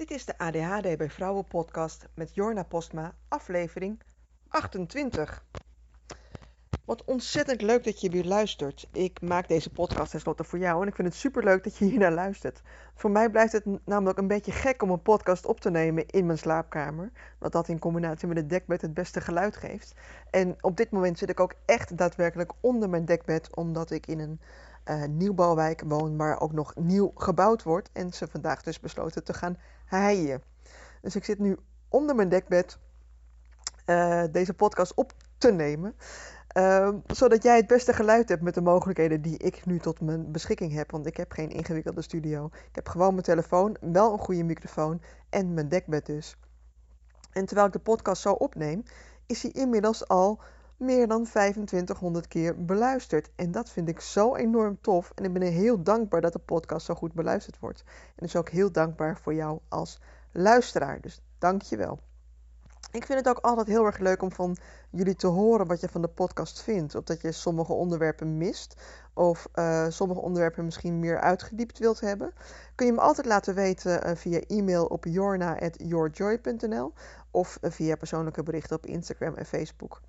Dit is de ADHD bij Vrouwen podcast met Jorna Postma, aflevering 28. Wat ontzettend leuk dat je weer luistert. Ik maak deze podcast tenslotte voor jou en ik vind het super leuk dat je hier naar luistert. Voor mij blijft het namelijk een beetje gek om een podcast op te nemen in mijn slaapkamer. Want dat in combinatie met het dekbed het beste geluid geeft. En op dit moment zit ik ook echt daadwerkelijk onder mijn dekbed, omdat ik in een uh, nieuwbouwwijk woon, waar ook nog nieuw gebouwd wordt. En ze vandaag dus besloten te gaan heien. Dus ik zit nu onder mijn dekbed uh, deze podcast op te nemen. Uh, zodat jij het beste geluid hebt met de mogelijkheden die ik nu tot mijn beschikking heb. Want ik heb geen ingewikkelde studio. Ik heb gewoon mijn telefoon, wel een goede microfoon en mijn dekbed dus. En terwijl ik de podcast zo opneem, is hij inmiddels al meer dan 2500 keer beluisterd. En dat vind ik zo enorm tof. En ik ben heel dankbaar dat de podcast zo goed beluisterd wordt. En dus ook heel dankbaar voor jou als luisteraar. Dus dank je wel. Ik vind het ook altijd heel erg leuk om van jullie te horen wat je van de podcast vindt. Of dat je sommige onderwerpen mist. Of uh, sommige onderwerpen misschien meer uitgediept wilt hebben. Kun je me altijd laten weten uh, via e-mail op jorna.yourjoy.nl. Of uh, via persoonlijke berichten op Instagram en Facebook.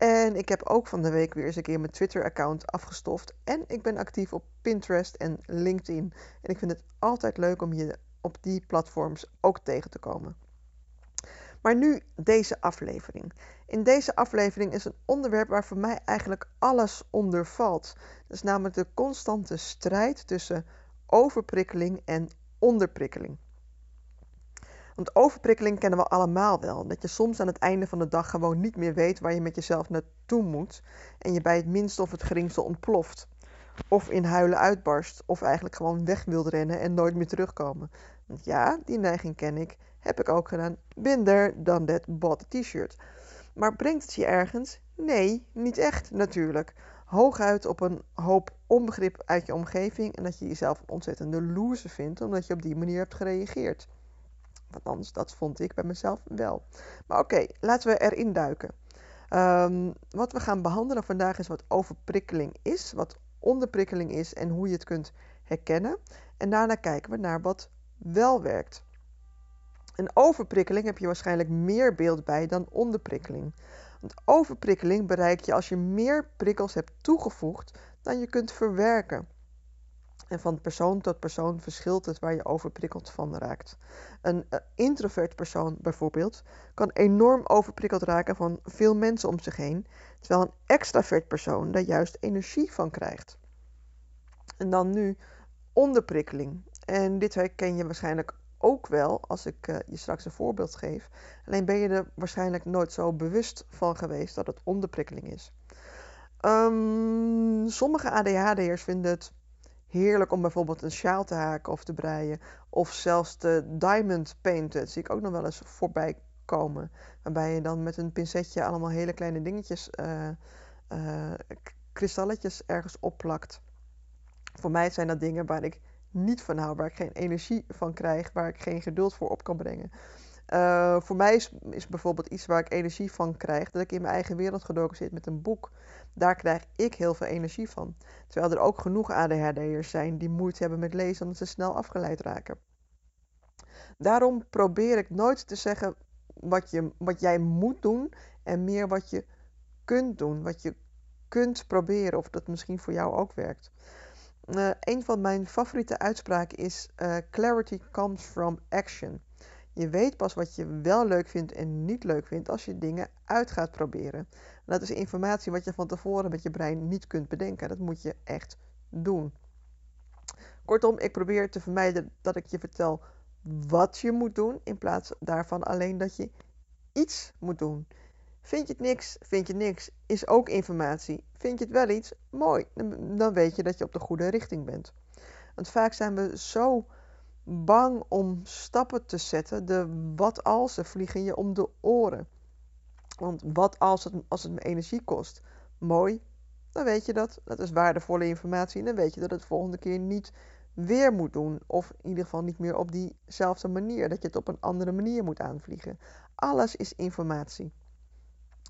En ik heb ook van de week weer eens een keer mijn Twitter-account afgestoft. En ik ben actief op Pinterest en LinkedIn. En ik vind het altijd leuk om je op die platforms ook tegen te komen. Maar nu deze aflevering. In deze aflevering is een onderwerp waar voor mij eigenlijk alles onder valt. Dat is namelijk de constante strijd tussen overprikkeling en onderprikkeling. Want overprikkeling kennen we allemaal wel. Dat je soms aan het einde van de dag gewoon niet meer weet waar je met jezelf naartoe moet. En je bij het minste of het geringste ontploft. Of in huilen uitbarst. Of eigenlijk gewoon weg wilt rennen en nooit meer terugkomen. Want ja, die neiging ken ik. Heb ik ook gedaan. Binder dan that bought t-shirt. Maar brengt het je ergens? Nee, niet echt natuurlijk. Hooguit op een hoop onbegrip uit je omgeving. En dat je jezelf ontzettende loser vindt. Omdat je op die manier hebt gereageerd. Althans, dat vond ik bij mezelf wel. Maar oké, laten we erin duiken. Um, wat we gaan behandelen vandaag is wat overprikkeling is, wat onderprikkeling is en hoe je het kunt herkennen. En daarna kijken we naar wat wel werkt. Een overprikkeling heb je waarschijnlijk meer beeld bij dan onderprikkeling. Want overprikkeling bereik je als je meer prikkels hebt toegevoegd dan je kunt verwerken. En van persoon tot persoon verschilt het waar je overprikkeld van raakt. Een uh, introvert persoon bijvoorbeeld kan enorm overprikkeld raken van veel mensen om zich heen, terwijl een extravert persoon daar juist energie van krijgt. En dan nu onderprikkeling. En dit herken je waarschijnlijk ook wel als ik uh, je straks een voorbeeld geef. Alleen ben je er waarschijnlijk nooit zo bewust van geweest dat het onderprikkeling is. Um, sommige ADHD'ers vinden het heerlijk om bijvoorbeeld een sjaal te haken of te breien. Of zelfs te diamond painten. Dat zie ik ook nog wel eens voorbij komen. Waarbij je dan met een pincetje allemaal hele kleine dingetjes, uh, uh, kristalletjes ergens opplakt. Voor mij zijn dat dingen waar ik niet van hou, waar ik geen energie van krijg, waar ik geen geduld voor op kan brengen. Uh, voor mij is, is bijvoorbeeld iets waar ik energie van krijg, dat ik in mijn eigen wereld gedoken zit met een boek. Daar krijg ik heel veel energie van. Terwijl er ook genoeg ADHD'ers zijn die moeite hebben met lezen omdat ze snel afgeleid raken. Daarom probeer ik nooit te zeggen wat, je, wat jij moet doen en meer wat je kunt doen, wat je kunt proberen of dat misschien voor jou ook werkt. Uh, een van mijn favoriete uitspraken is: uh, Clarity comes from action. Je weet pas wat je wel leuk vindt en niet leuk vindt als je dingen uit gaat proberen. En dat is informatie wat je van tevoren met je brein niet kunt bedenken. Dat moet je echt doen. Kortom, ik probeer te vermijden dat ik je vertel wat je moet doen, in plaats daarvan alleen dat je iets moet doen. Vind je het niks, vind je niks, is ook informatie. Vind je het wel iets, mooi, dan weet je dat je op de goede richting bent. Want vaak zijn we zo bang om stappen te zetten. De wat als vliegen je om de oren. Want wat als het, als het me energie kost? Mooi, dan weet je dat. Dat is waardevolle informatie. En dan weet je dat het de volgende keer niet weer moet doen. Of in ieder geval niet meer op diezelfde manier. Dat je het op een andere manier moet aanvliegen. Alles is informatie.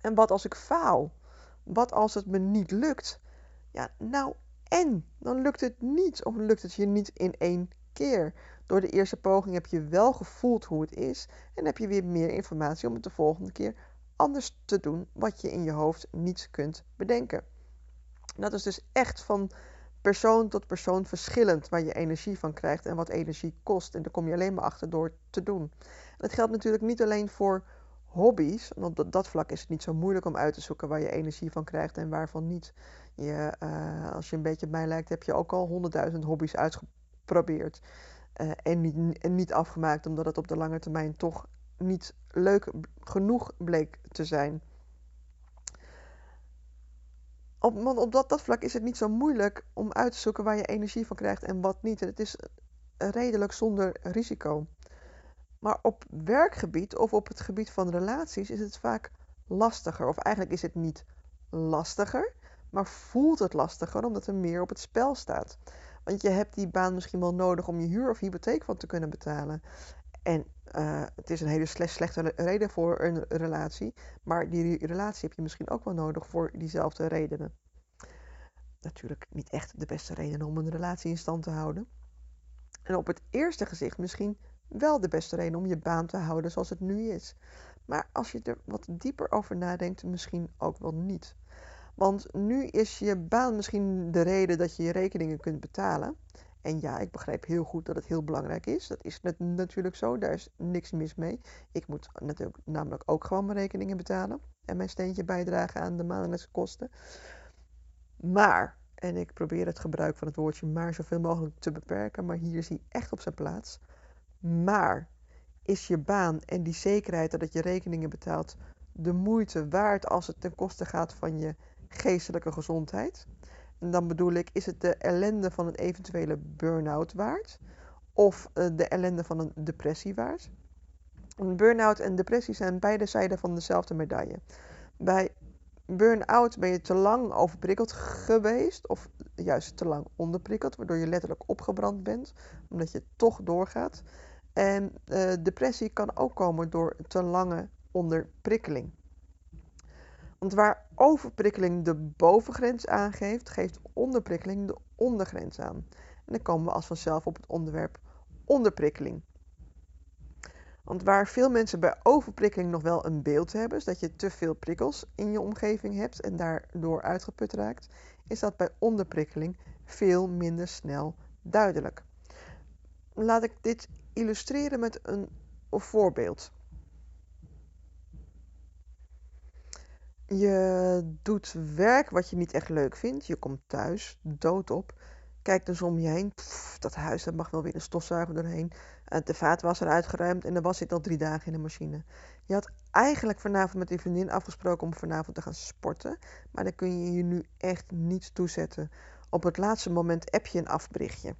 En wat als ik faal? Wat als het me niet lukt? Ja, nou en? Dan lukt het niet. Of lukt het je niet in één keer. Door de eerste poging heb je wel gevoeld hoe het is en heb je weer meer informatie om het de volgende keer anders te doen wat je in je hoofd niet kunt bedenken. Dat is dus echt van persoon tot persoon verschillend waar je energie van krijgt en wat energie kost. En daar kom je alleen maar achter door te doen. En dat geldt natuurlijk niet alleen voor hobby's, want op dat vlak is het niet zo moeilijk om uit te zoeken waar je energie van krijgt en waarvan niet. Je, uh, als je een beetje op mij lijkt, heb je ook al honderdduizend hobby's uitgeprobeerd. Uh, en, niet, afgemaakt, omdat het op de lange termijn toch niet leuk genoeg bleek te zijn. Op, want op dat, dat vlak is het niet zo moeilijk om uit te zoeken waar je energie van krijgt en wat niet. Het is redelijk zonder risico. Maar op werkgebied of op het gebied van relaties is het vaak lastiger. Of eigenlijk is het niet lastiger, maar voelt het lastiger omdat er meer op het spel staat. Want je hebt die baan misschien wel nodig om je huur of hypotheek van te kunnen betalen. En uh, het is een hele slechte reden voor een relatie, maar die relatie heb je misschien ook wel nodig voor diezelfde redenen. Natuurlijk niet echt de beste reden om een relatie in stand te houden. En op het eerste gezicht misschien wel de beste reden om je baan te houden zoals het nu is. Maar als je er wat dieper over nadenkt, misschien ook wel niet. Want nu is je baan misschien de reden dat je je rekeningen kunt betalen. En ja, ik begrijp heel goed dat het heel belangrijk is. Dat is natuurlijk zo, daar is niks mis mee. Ik moet natuurlijk namelijk ook gewoon mijn rekeningen betalen en mijn steentje bijdragen aan de maandelijkse kosten. Maar, en ik probeer het gebruik van het woordje maar zoveel mogelijk te beperken, maar hier is hij echt op zijn plaats. Maar is je baan en die zekerheid dat je rekeningen betaalt de moeite waard als het ten koste gaat van je geestelijke gezondheid? En dan bedoel ik, is het de ellende van een eventuele burn-out waard? Of eh, de ellende van een depressie waard? Een burn-out en depressie zijn beide zijden van dezelfde medaille. Bij burn-out ben je te lang overprikkeld geweest, of juist te lang onderprikkeld, waardoor je letterlijk opgebrand bent, omdat je toch doorgaat. En uh, depressie kan ook komen door te lange onderprikkeling. Want waar overprikkeling de bovengrens aangeeft, geeft onderprikkeling de ondergrens aan. En dan komen we als vanzelf op het onderwerp onderprikkeling. Want waar veel mensen bij overprikkeling nog wel een beeld hebben, is dat je te veel prikkels in je omgeving hebt en daardoor uitgeput raakt, is dat bij onderprikkeling veel minder snel duidelijk. Laat ik dit illustreren met een voorbeeld. Je doet werk wat je niet echt leuk vindt. Je komt thuis, doodop. Kijkt dus om je heen. dat huis, dat mag wel weer een stofzuiger doorheen. De vaatwasser uitgeruimd en dan was zit al drie dagen in de machine. Je had eigenlijk vanavond met die vriendin afgesproken om vanavond te gaan sporten. Maar dan kun je je nu echt niet toezetten. Op het laatste moment app je een afberichtje.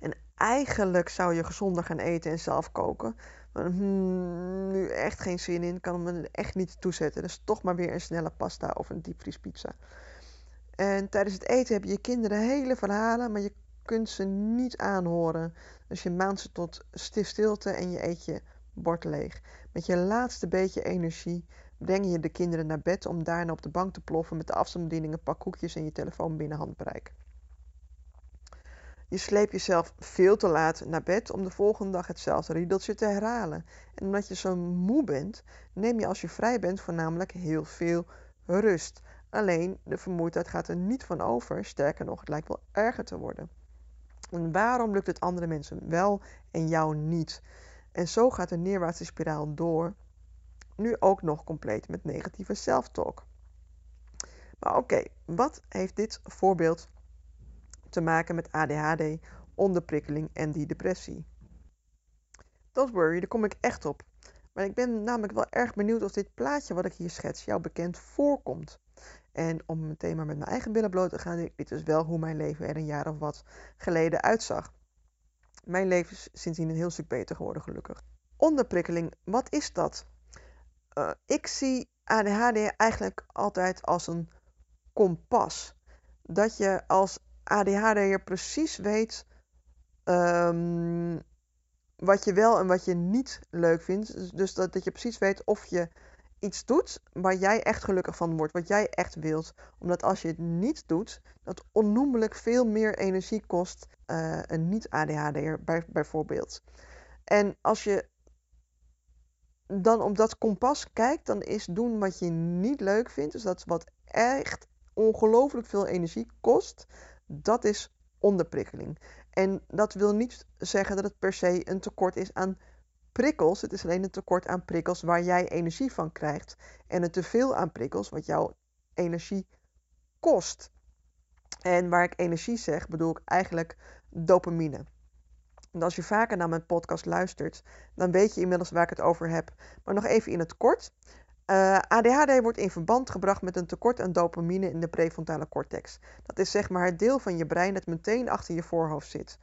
En eigenlijk zou je gezonder gaan eten en zelf koken. Hmm, nu echt geen zin in, kan me echt niet toezetten. Dus toch maar weer een snelle pasta of een diepvriespizza. En tijdens het eten heb je kinderen hele verhalen, maar je kunt ze niet aanhoren. Dus je maand ze tot stilte en je eet je bord leeg. Met je laatste beetje energie breng je de kinderen naar bed om daarna op de bank te ploffen met de afstandsbediening, een pak koekjes en je telefoon binnen handbereik. Je sleept jezelf veel te laat naar bed om de volgende dag hetzelfde riedeltje te herhalen. En omdat je zo moe bent, neem je als je vrij bent voornamelijk heel veel rust. Alleen de vermoeidheid gaat er niet van over, sterker nog, het lijkt wel erger te worden. En waarom lukt het andere mensen wel en jou niet? En zo gaat de neerwaartse spiraal door, nu ook nog compleet met negatieve self-talk. Maar oké, wat heeft dit voorbeeld te maken met ADHD, onderprikkeling en die depressie. Don't worry, daar kom ik echt op. Maar ik ben namelijk wel erg benieuwd of dit plaatje wat ik hier schets jou bekend voorkomt. En om meteen maar met mijn eigen billen bloot te gaan, dit is wel hoe mijn leven er een jaar of wat geleden uitzag. Mijn leven is sindsdien een heel stuk beter geworden, gelukkig. Onderprikkeling, wat is dat? Uh, ik zie ADHD eigenlijk altijd als een kompas. Dat je als ADHD'er precies weet um, wat je wel en wat je niet leuk vindt. Dus, dus dat, dat je precies weet of je iets doet waar jij echt gelukkig van wordt, wat jij echt wilt. Omdat als je het niet doet, dat onnoemelijk veel meer energie kost. Uh, een niet-ADHD'er bij, bijvoorbeeld. En als je dan op dat kompas kijkt, dan is doen wat je niet leuk vindt, dus dat is wat echt ongelooflijk veel energie kost, dat is onderprikkeling. En dat wil niet zeggen dat het per se een tekort is aan prikkels. Het is alleen een tekort aan prikkels waar jij energie van krijgt. En een teveel aan prikkels wat jouw energie kost. En waar ik energie zeg, bedoel ik eigenlijk dopamine. En als je vaker naar mijn podcast luistert, dan weet je inmiddels waar ik het over heb. Maar nog even in het kort. Eh, ADHD wordt in verband gebracht met een tekort aan dopamine in de prefrontale cortex. Dat is zeg maar het deel van je brein dat meteen achter je voorhoofd zit.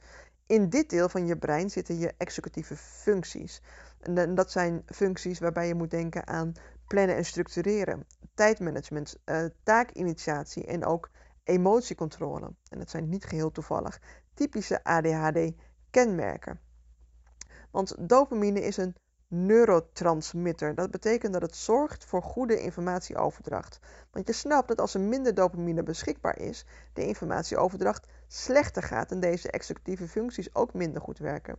In dit deel van je brein zitten je executieve functies. En dat zijn functies waarbij je moet denken aan plannen en structureren, tijdmanagement, uh, taakinitiatie en ook emotiecontrole. En dat zijn niet geheel toevallig typische ADHD-kenmerken. Want dopamine is een neurotransmitter. Dat betekent dat het zorgt voor goede informatieoverdracht. Want je snapt dat als er minder dopamine beschikbaar is, de informatieoverdracht slechter gaat en deze executieve functies ook minder goed werken.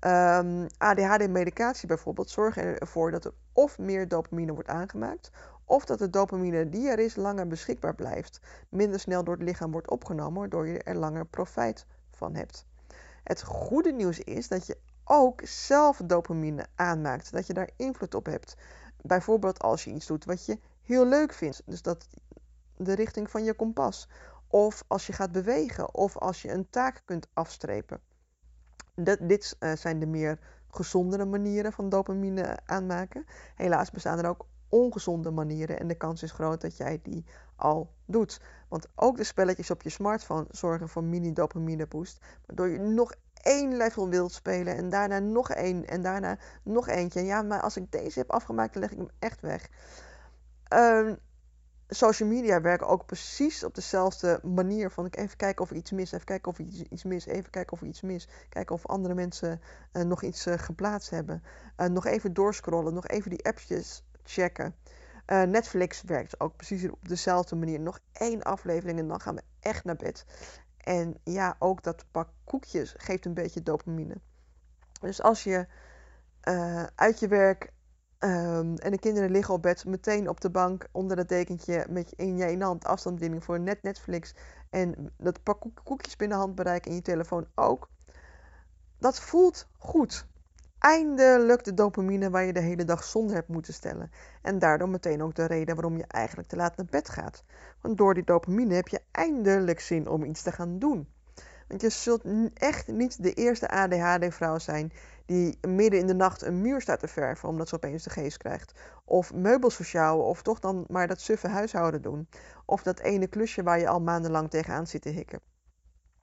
Um, ehm, ADHD-medicatie bijvoorbeeld zorgt ervoor dat er of meer dopamine wordt aangemaakt, of dat de dopamine die er is langer beschikbaar blijft, minder snel door het lichaam wordt opgenomen, waardoor je er langer profijt van hebt. Het goede nieuws is dat je ook zelf dopamine aanmaakt, dat je daar invloed op hebt. Bijvoorbeeld als je iets doet wat je heel leuk vindt, dus dat de richting van je kompas. Of als je gaat bewegen, of als je een taak kunt afstrepen. Dat, dit uh, zijn de meer gezondere manieren van dopamine aanmaken. Helaas bestaan er ook ongezonde manieren en de kans is groot dat jij die al doet. Want ook de spelletjes op je smartphone zorgen voor mini dopamine boost, waardoor je nog één level wilt spelen en daarna nog één en daarna nog eentje. Ja, maar als ik deze heb afgemaakt, dan leg ik hem echt weg. Um, social media werken ook precies op dezelfde manier. Van even kijken of ik iets mis, even kijken of ik iets mis, even kijken of ik iets mis. Kijken of andere mensen uh, nog iets uh, geplaatst hebben. Uh, nog even doorscrollen, nog even die appjes checken. Netflix werkt ook precies op dezelfde manier. Nog één aflevering en dan gaan we echt naar bed. En ja, ook dat pak koekjes geeft een beetje dopamine. Dus als je uh, uit je werk um, en de kinderen liggen op bed, meteen op de bank onder dat dekentje met in je ene hand afstandsbediening voor net Netflix en dat pak koekjes binnen handbereik en je telefoon ook. Dat voelt goed. Eindelijk de dopamine waar je de hele dag zonder hebt moeten stellen. En daardoor meteen ook de reden waarom je eigenlijk te laat naar bed gaat. Want door die dopamine heb je eindelijk zin om iets te gaan doen. Want je zult echt niet de eerste ADHD-vrouw zijn die midden in de nacht een muur staat te verven omdat ze opeens de geest krijgt. Of meubels versjouwen of toch dan maar dat suffe huishouden doen. Of dat ene klusje waar je al maandenlang tegenaan zit te hikken.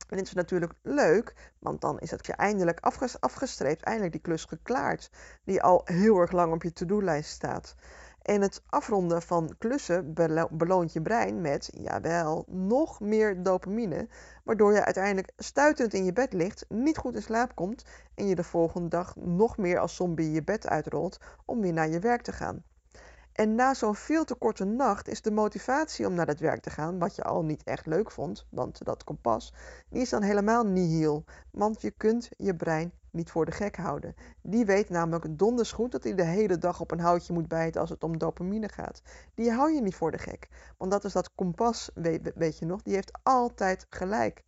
En dit is natuurlijk leuk, want dan is het je eindelijk afgestreept, eindelijk die klus geklaard, die al heel erg lang op je to-do-lijst staat. En het afronden van klussen beloont je brein met, jawel, nog meer dopamine, waardoor je uiteindelijk stuitend in je bed ligt, niet goed in slaap komt en je de volgende dag nog meer als zombie je bed uitrolt om weer naar je werk te gaan. En na zo'n veel te korte nacht is de motivatie om naar het werk te gaan, wat je al niet echt leuk vond, want dat kompas, die is dan helemaal nihil. Want je kunt je brein niet voor de gek houden. Die weet namelijk donders goed dat hij de hele dag op een houtje moet bijten als het om dopamine gaat. Die hou je niet voor de gek. Want dat is dat kompas, weet, weet je nog, die heeft altijd gelijk.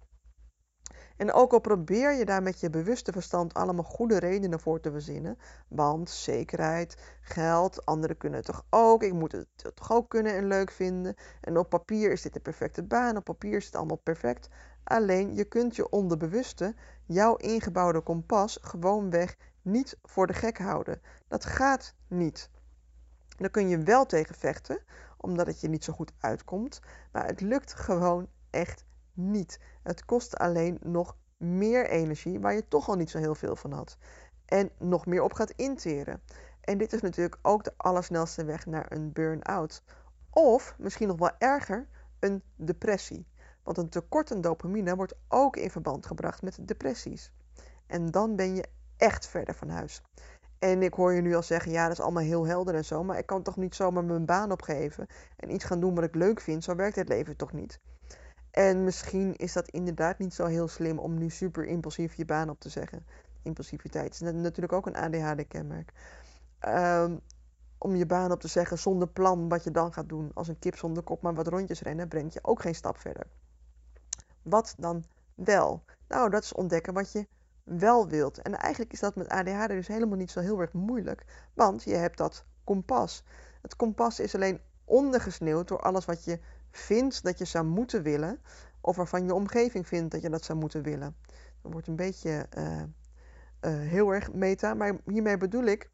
En ook al probeer je daar met je bewuste verstand allemaal goede redenen voor te verzinnen, want zekerheid, geld, anderen kunnen het toch ook, ik moet het toch ook kunnen en leuk vinden. En op papier is dit de perfecte baan, op papier is het allemaal perfect. Alleen je kunt je onderbewuste, jouw ingebouwde kompas, gewoonweg niet voor de gek houden. Dat gaat niet. Daar kun je wel tegen vechten, omdat het je niet zo goed uitkomt, maar het lukt gewoon echt niet. Het kost alleen nog meer energie waar je toch al niet zo heel veel van had. En nog meer op gaat interen. En dit is natuurlijk ook de allersnelste weg naar een burn-out. Of misschien nog wel erger, een depressie. Want een tekort aan dopamine wordt ook in verband gebracht met depressies. En dan ben je echt verder van huis. En ik hoor je nu al zeggen, ja, dat is allemaal heel helder en zo, maar ik kan toch niet zomaar mijn baan opgeven en iets gaan doen wat ik leuk vind. Zo werkt het leven toch niet. En misschien is dat inderdaad niet zo heel slim om nu super impulsief je baan op te zeggen. Impulsiviteit is natuurlijk ook een ADHD-kenmerk. Um, om je baan op te zeggen zonder plan wat je dan gaat doen. Als een kip zonder kop maar wat rondjes rennen, brengt je ook geen stap verder. Wat dan wel? Nou, dat is ontdekken wat je wel wilt. En eigenlijk is dat met ADHD dus helemaal niet zo heel erg moeilijk, want je hebt dat kompas. Het kompas is alleen ondergesneeuwd door alles wat je vindt dat je zou moeten willen, of waarvan je omgeving vindt dat je dat zou moeten willen. Dat wordt een beetje uh, uh, heel erg meta, maar hiermee bedoel ik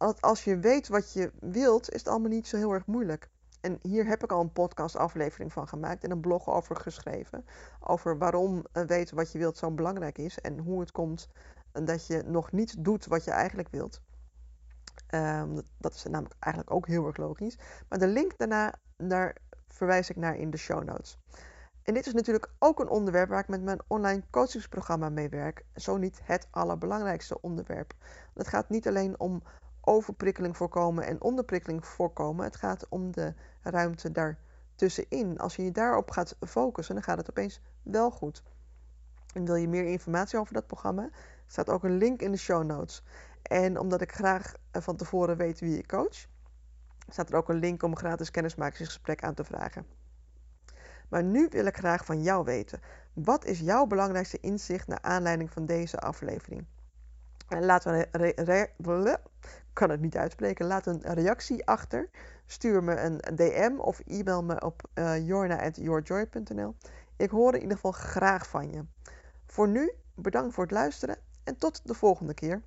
dat als je weet wat je wilt, is het allemaal niet zo heel erg moeilijk. En hier heb ik al een podcastaflevering van gemaakt en een blog over geschreven. Over waarom eh, weten wat je wilt zo belangrijk is. En hoe het komt dat je nog niet doet wat je eigenlijk wilt. Um, dat is namelijk eigenlijk ook heel erg logisch. Maar de link daarna, daar verwijs ik naar in de show notes. En dit is natuurlijk ook een onderwerp waar ik met mijn online coachingsprogramma mee werk. Zo niet het allerbelangrijkste onderwerp. Het gaat niet alleen om overprikkeling voorkomen en onderprikkeling voorkomen. Het gaat om de ruimte daartussenin. Als je je daarop gaat focussen, dan gaat het opeens wel goed. En wil je meer informatie over dat programma? staat ook een link in de show notes. En omdat ik graag van tevoren weet wie je coach, staat er ook een link om een gratis kennismakingsgesprek aan te vragen. Maar nu wil ik graag van jou weten. Wat is jouw belangrijkste inzicht naar aanleiding van deze aflevering? En laat een kan het niet uitspreken. Laat een reactie achter. Stuur me een DM of e-mail me op uh, jorna.yourjoy.nl. Ik hoor in ieder geval graag van je. Voor nu, bedankt voor het luisteren en tot de volgende keer.